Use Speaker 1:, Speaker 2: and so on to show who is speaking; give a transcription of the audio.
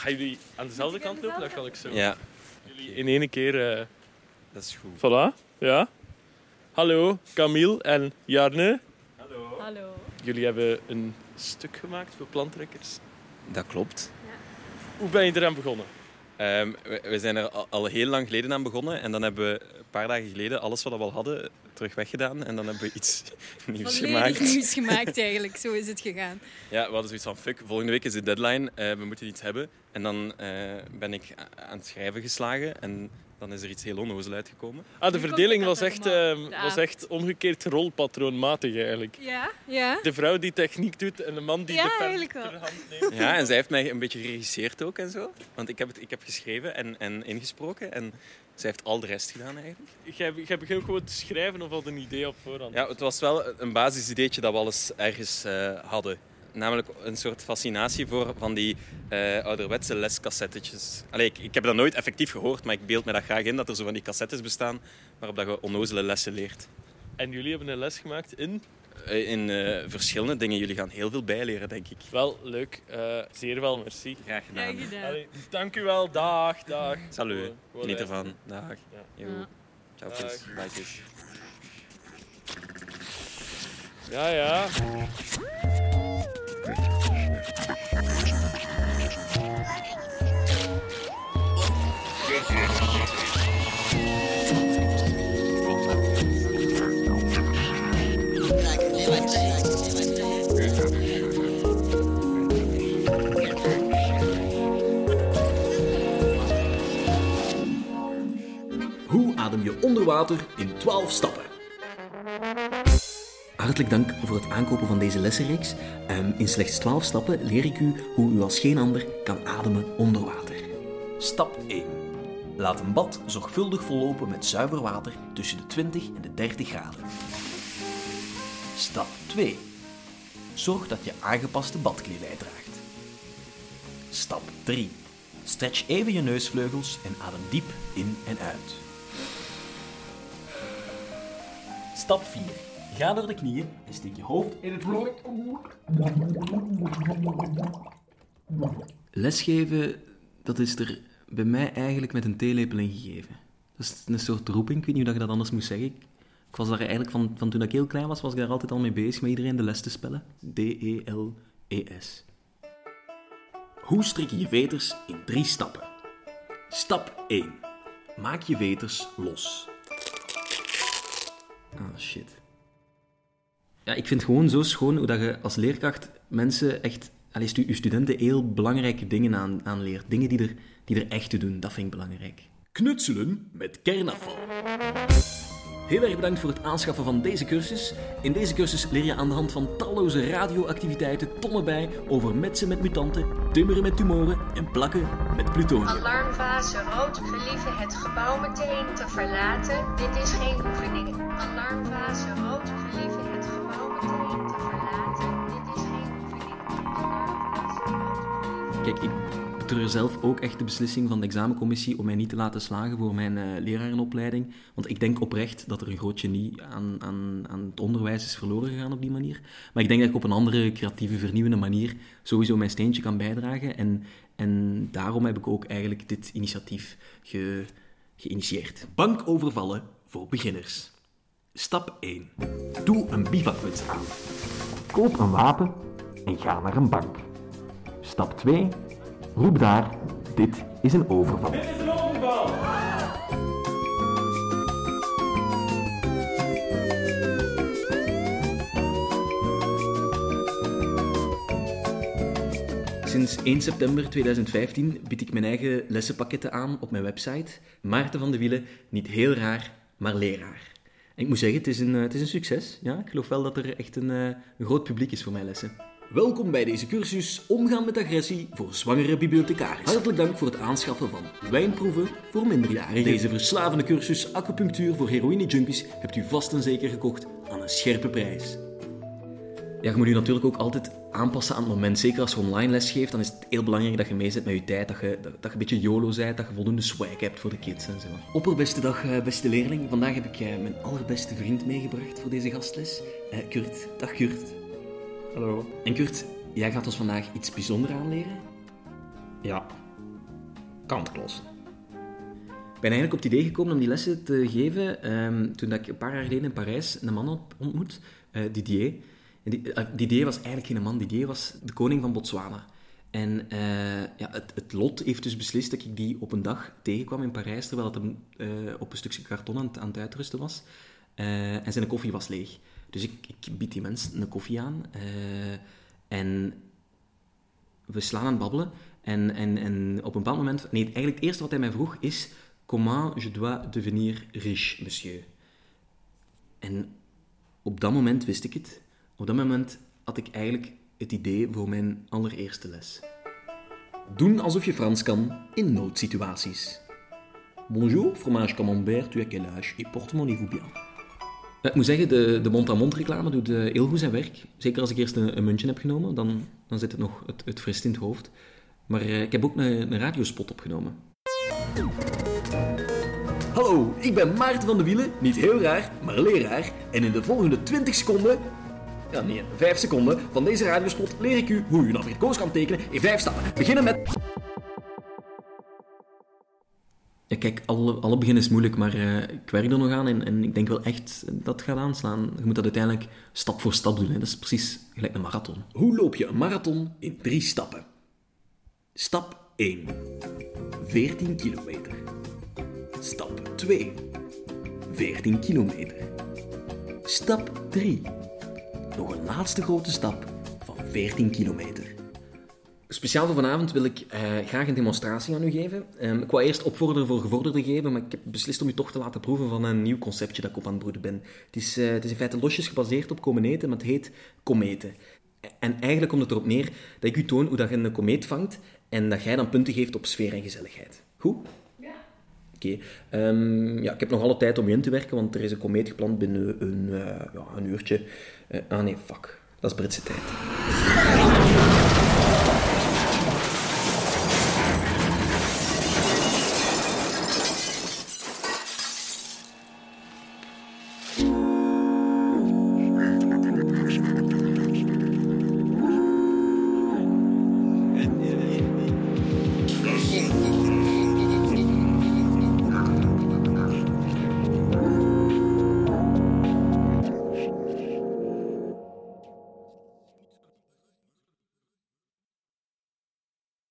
Speaker 1: Gaan jullie aan dezelfde kant lopen? Dat kan ik zo.
Speaker 2: Ja,
Speaker 1: Jullie in één keer... eh,
Speaker 2: dat is goed.
Speaker 1: Voilà, ja. Hallo, Camille en Jarne.
Speaker 3: Hallo.
Speaker 1: Jullie hebben een stuk gemaakt voor plantrekkers.
Speaker 2: Dat klopt.
Speaker 1: Hoe ben je eraan begonnen?
Speaker 2: Ehm, we, we zijn er al, al heel lang geleden aan begonnen. En dan hebben we een paar dagen geleden alles wat we al hadden terug weggedaan. En dan hebben we iets nieuws
Speaker 3: Volledig
Speaker 2: gemaakt.
Speaker 3: nieuws gemaakt eigenlijk. Zo is het gegaan.
Speaker 2: Ja, we hadden zoiets van, fuck, volgende week is de deadline. eh, we moeten iets hebben. En dan eh, ben ik aan het schrijven geslagen. En dan is er iets heel onnozel uitgekomen.
Speaker 1: Ah, de verdeling was echt, ehm, was echt omgekeerd rolpatroonmatig eigenlijk.
Speaker 3: Ja? Ja?
Speaker 1: De vrouw die techniek doet en de man die
Speaker 3: Ja,
Speaker 1: de pen
Speaker 3: eigenlijk wel.
Speaker 1: ter hand neemt.
Speaker 2: Ja, en zij heeft mij een beetje geregisseerd ook en zo. Want ik heb, het, ik heb geschreven en, en ingesproken. En zij heeft al de rest gedaan eigenlijk.
Speaker 1: Jij, jij begint gewoon te schrijven of had een idee op voorhand?
Speaker 2: Ja, het was wel een basisideetje dat we al eens ergens eh, hadden. Namelijk een soort fascinatie voor van die eh, ouderwetse lescassettetjes. Allee, ik, ik heb dat nooit effectief gehoord, maar ik beeld me dat graag in dat er zo van die cassettes bestaan waarop dat je onnozele lessen leert.
Speaker 1: En jullie hebben een les gemaakt in?
Speaker 2: Eh, in eh, verschillende dingen. Jullie gaan heel veel bijleren, denk ik.
Speaker 1: Wel, leuk. Eh, zeer wel, merci.
Speaker 2: Graag gedaan.
Speaker 3: Graag gedaan.
Speaker 1: Allee, dank u wel. Dag, dag.
Speaker 2: Salut. Geniet ervan. Dag.
Speaker 1: Ja.
Speaker 2: Jo.
Speaker 3: Ja.
Speaker 2: Ciao. Bye.
Speaker 1: Ja, ja.
Speaker 4: Onder water in 12 stappen? Hartelijk dank voor het aankopen van deze lessenreeks. Ehm, in slechts 12 stappen leer ik u hoe u als geen ander kan ademen onder water. Stap 1. Laat een bad zorgvuldig vollopen met zuiver water tussen de 20 en de 30 graden. Stap 2. Zorg dat je aangepaste badkledij draagt. Stap 3. Stretch even je neusvleugels en adem diep in en uit. Stap 4. Ga door de knieën en steek je hoofd in het bloed. Lesgeven, dat is er bij mij eigenlijk met een theelepel in gegeven. Dat is een soort roeping, ik weet niet hoe je dat anders moest zeggen. Ik was daar eigenlijk van, van toen ik heel klein was, was ik daar altijd al mee bezig met iedereen de les te spellen. D-E-L-E-S. Hoe strik je je veters in drie stappen? Stap 1. Maak je veters los. Ah, shit. Ja, ik vind het gewoon zo schoon hoe dat je als leerkracht mensen echt, allee, je studenten heel belangrijke dingen aan, aanleert. Dingen die er, die er echt te doen, dat vind ik belangrijk. Knutselen met kernafval. Heel erg bedankt voor het aanschaffen van deze cursus. In deze cursus leer je aan de hand van talloze radioactiviteiten tonnen bij over metsen met mutanten, timmeren met tumoren en plakken met plutonium.
Speaker 5: Alarmfase rood. Gelieve het gebouw meteen te verlaten. Dit is geen oefening. Alarmfase rood. Gelieve het gebouw meteen te verlaten. Dit is geen oefening. Alarmfase rood.
Speaker 4: Kijk, ik betreur zelf ook echt de beslissing van de examencommissie om mij niet te laten slagen voor mijn eh, lerarenopleiding. Want ik denk oprecht dat er een groot genie aan, aan, aan het onderwijs is verloren gegaan op die manier. Maar ik denk dat ik op een andere, creatieve, vernieuwende manier sowieso mijn steentje kan bijdragen. En, en daarom heb ik ook eigenlijk dit initiatief ge, geïnitieerd. Bankovervallen voor beginners. Stap 1. Doe een bivakmuts aan. Koop een wapen en ga naar een bank. Stap 2. Roep daar, dit is een overval. Sinds 1 september 2015 bied ik mijn eigen lessenpakketten aan op mijn website. Maarten van de Wielen, niet heel raar, maar leraar. En ik moet zeggen, het is een, eh, het is een succes. Ja, ik geloof wel dat er echt een, eh, een groot publiek is voor mijn lessen. Welkom bij deze cursus Omgaan met agressie voor zwangere bibliothecaris. Hartelijk dank voor het aanschaffen van wijnproeven voor minderjarigen. Deze verslavende cursus acupunctuur voor heroïne-junkies hebt u vast en zeker gekocht aan een scherpe prijs. Ja, je moet je natuurlijk ook altijd aanpassen aan het moment. Zeker als je online les geeft, dan is het heel belangrijk dat je meezet met je tijd. Dat je, dat, een beetje YOLO bent, dat je voldoende swag hebt voor de kids en zo. Opperbeste dag, eh, beste leerling. Vandaag heb ik eh, mijn allerbeste vriend meegebracht voor deze gastles. Eh, Kurt. Dag Kurt.
Speaker 6: Hallo.
Speaker 4: En Kurt, jij gaat ons vandaag iets bijzonders aanleren.
Speaker 6: Ja,
Speaker 4: kantklossen. Ik ben eigenlijk op het idee gekomen om die lessen te geven ehm, toen dat ik een paar jaar geleden in Parijs een man ontmoet, eh, Didier. En die, eh, Didier was eigenlijk geen man, Didier was de koning van Botswana. En eh, ja, het, het lot heeft dus beslist dat ik die op een dag tegenkwam in Parijs, terwijl het hem op een stukje karton aan, het- aan het uitrusten was. En zijn koffie was leeg. Dus ik, bied die mens een koffie aan. eh, en we slaan aan het babbelen. En, en, en op een bepaald moment... Nee, eigenlijk het eerste wat hij mij vroeg is... Comment je dois devenir riche, monsieur? En op dat moment wist ik het. Op dat moment had ik eigenlijk het idee voor mijn allereerste les. Doen alsof je Frans kan in noodsituaties. Bonjour, fromage camembert, tu as quel âge? Et portemonnez-vous bien. Ik moet zeggen, de, de mond-aan-mond reclame doet eh, heel goed zijn werk. Zeker als ik eerst een, een muntje heb genomen, dan, dan zit het nog het, het frist in het hoofd. Maar eh, ik heb ook een, een radiospot opgenomen. Hallo, ik ben Maarten van de Wielen, niet heel raar, maar leraar. En in de volgende 20 seconden, ja nee, 5 seconden van deze radiospot leer ik u hoe u een Amerikaans kan tekenen in 5 stappen. Beginnen met... Ja, kijk, alle, alle begin is moeilijk, maar eh, ik werk er nog aan en, en ik denk wel echt dat gaat aanslaan. Je moet dat uiteindelijk stap voor stap doen. Hè. Dat is precies gelijk een marathon. Hoe loop je een marathon in drie stappen? Stap 1. 14 kilometer. Stap 2. 14 kilometer. Stap 3. Nog een laatste grote stap van 14 kilometer. Speciaal voor vanavond wil ik eh, graag een demonstratie aan u geven. Ehm, ik wou eerst opvorderen voor gevorderden geven, maar ik heb beslist om u toch te laten proeven van een nieuw conceptje dat ik op aan het broeden ben. Het is, eh, het is in feite losjes gebaseerd op kometen, maar het heet kometen. En eigenlijk komt het erop neer dat ik u toon hoe dat je een komeet vangt en dat jij dan punten geeft op sfeer en gezelligheid. Goed? Ja. Oké. Ehm, ja, ik heb nog alle tijd om je in te werken, want er is een komeet gepland binnen een, eh, ja, een uurtje. Ah nee, fuck. Dat is Britse tijd.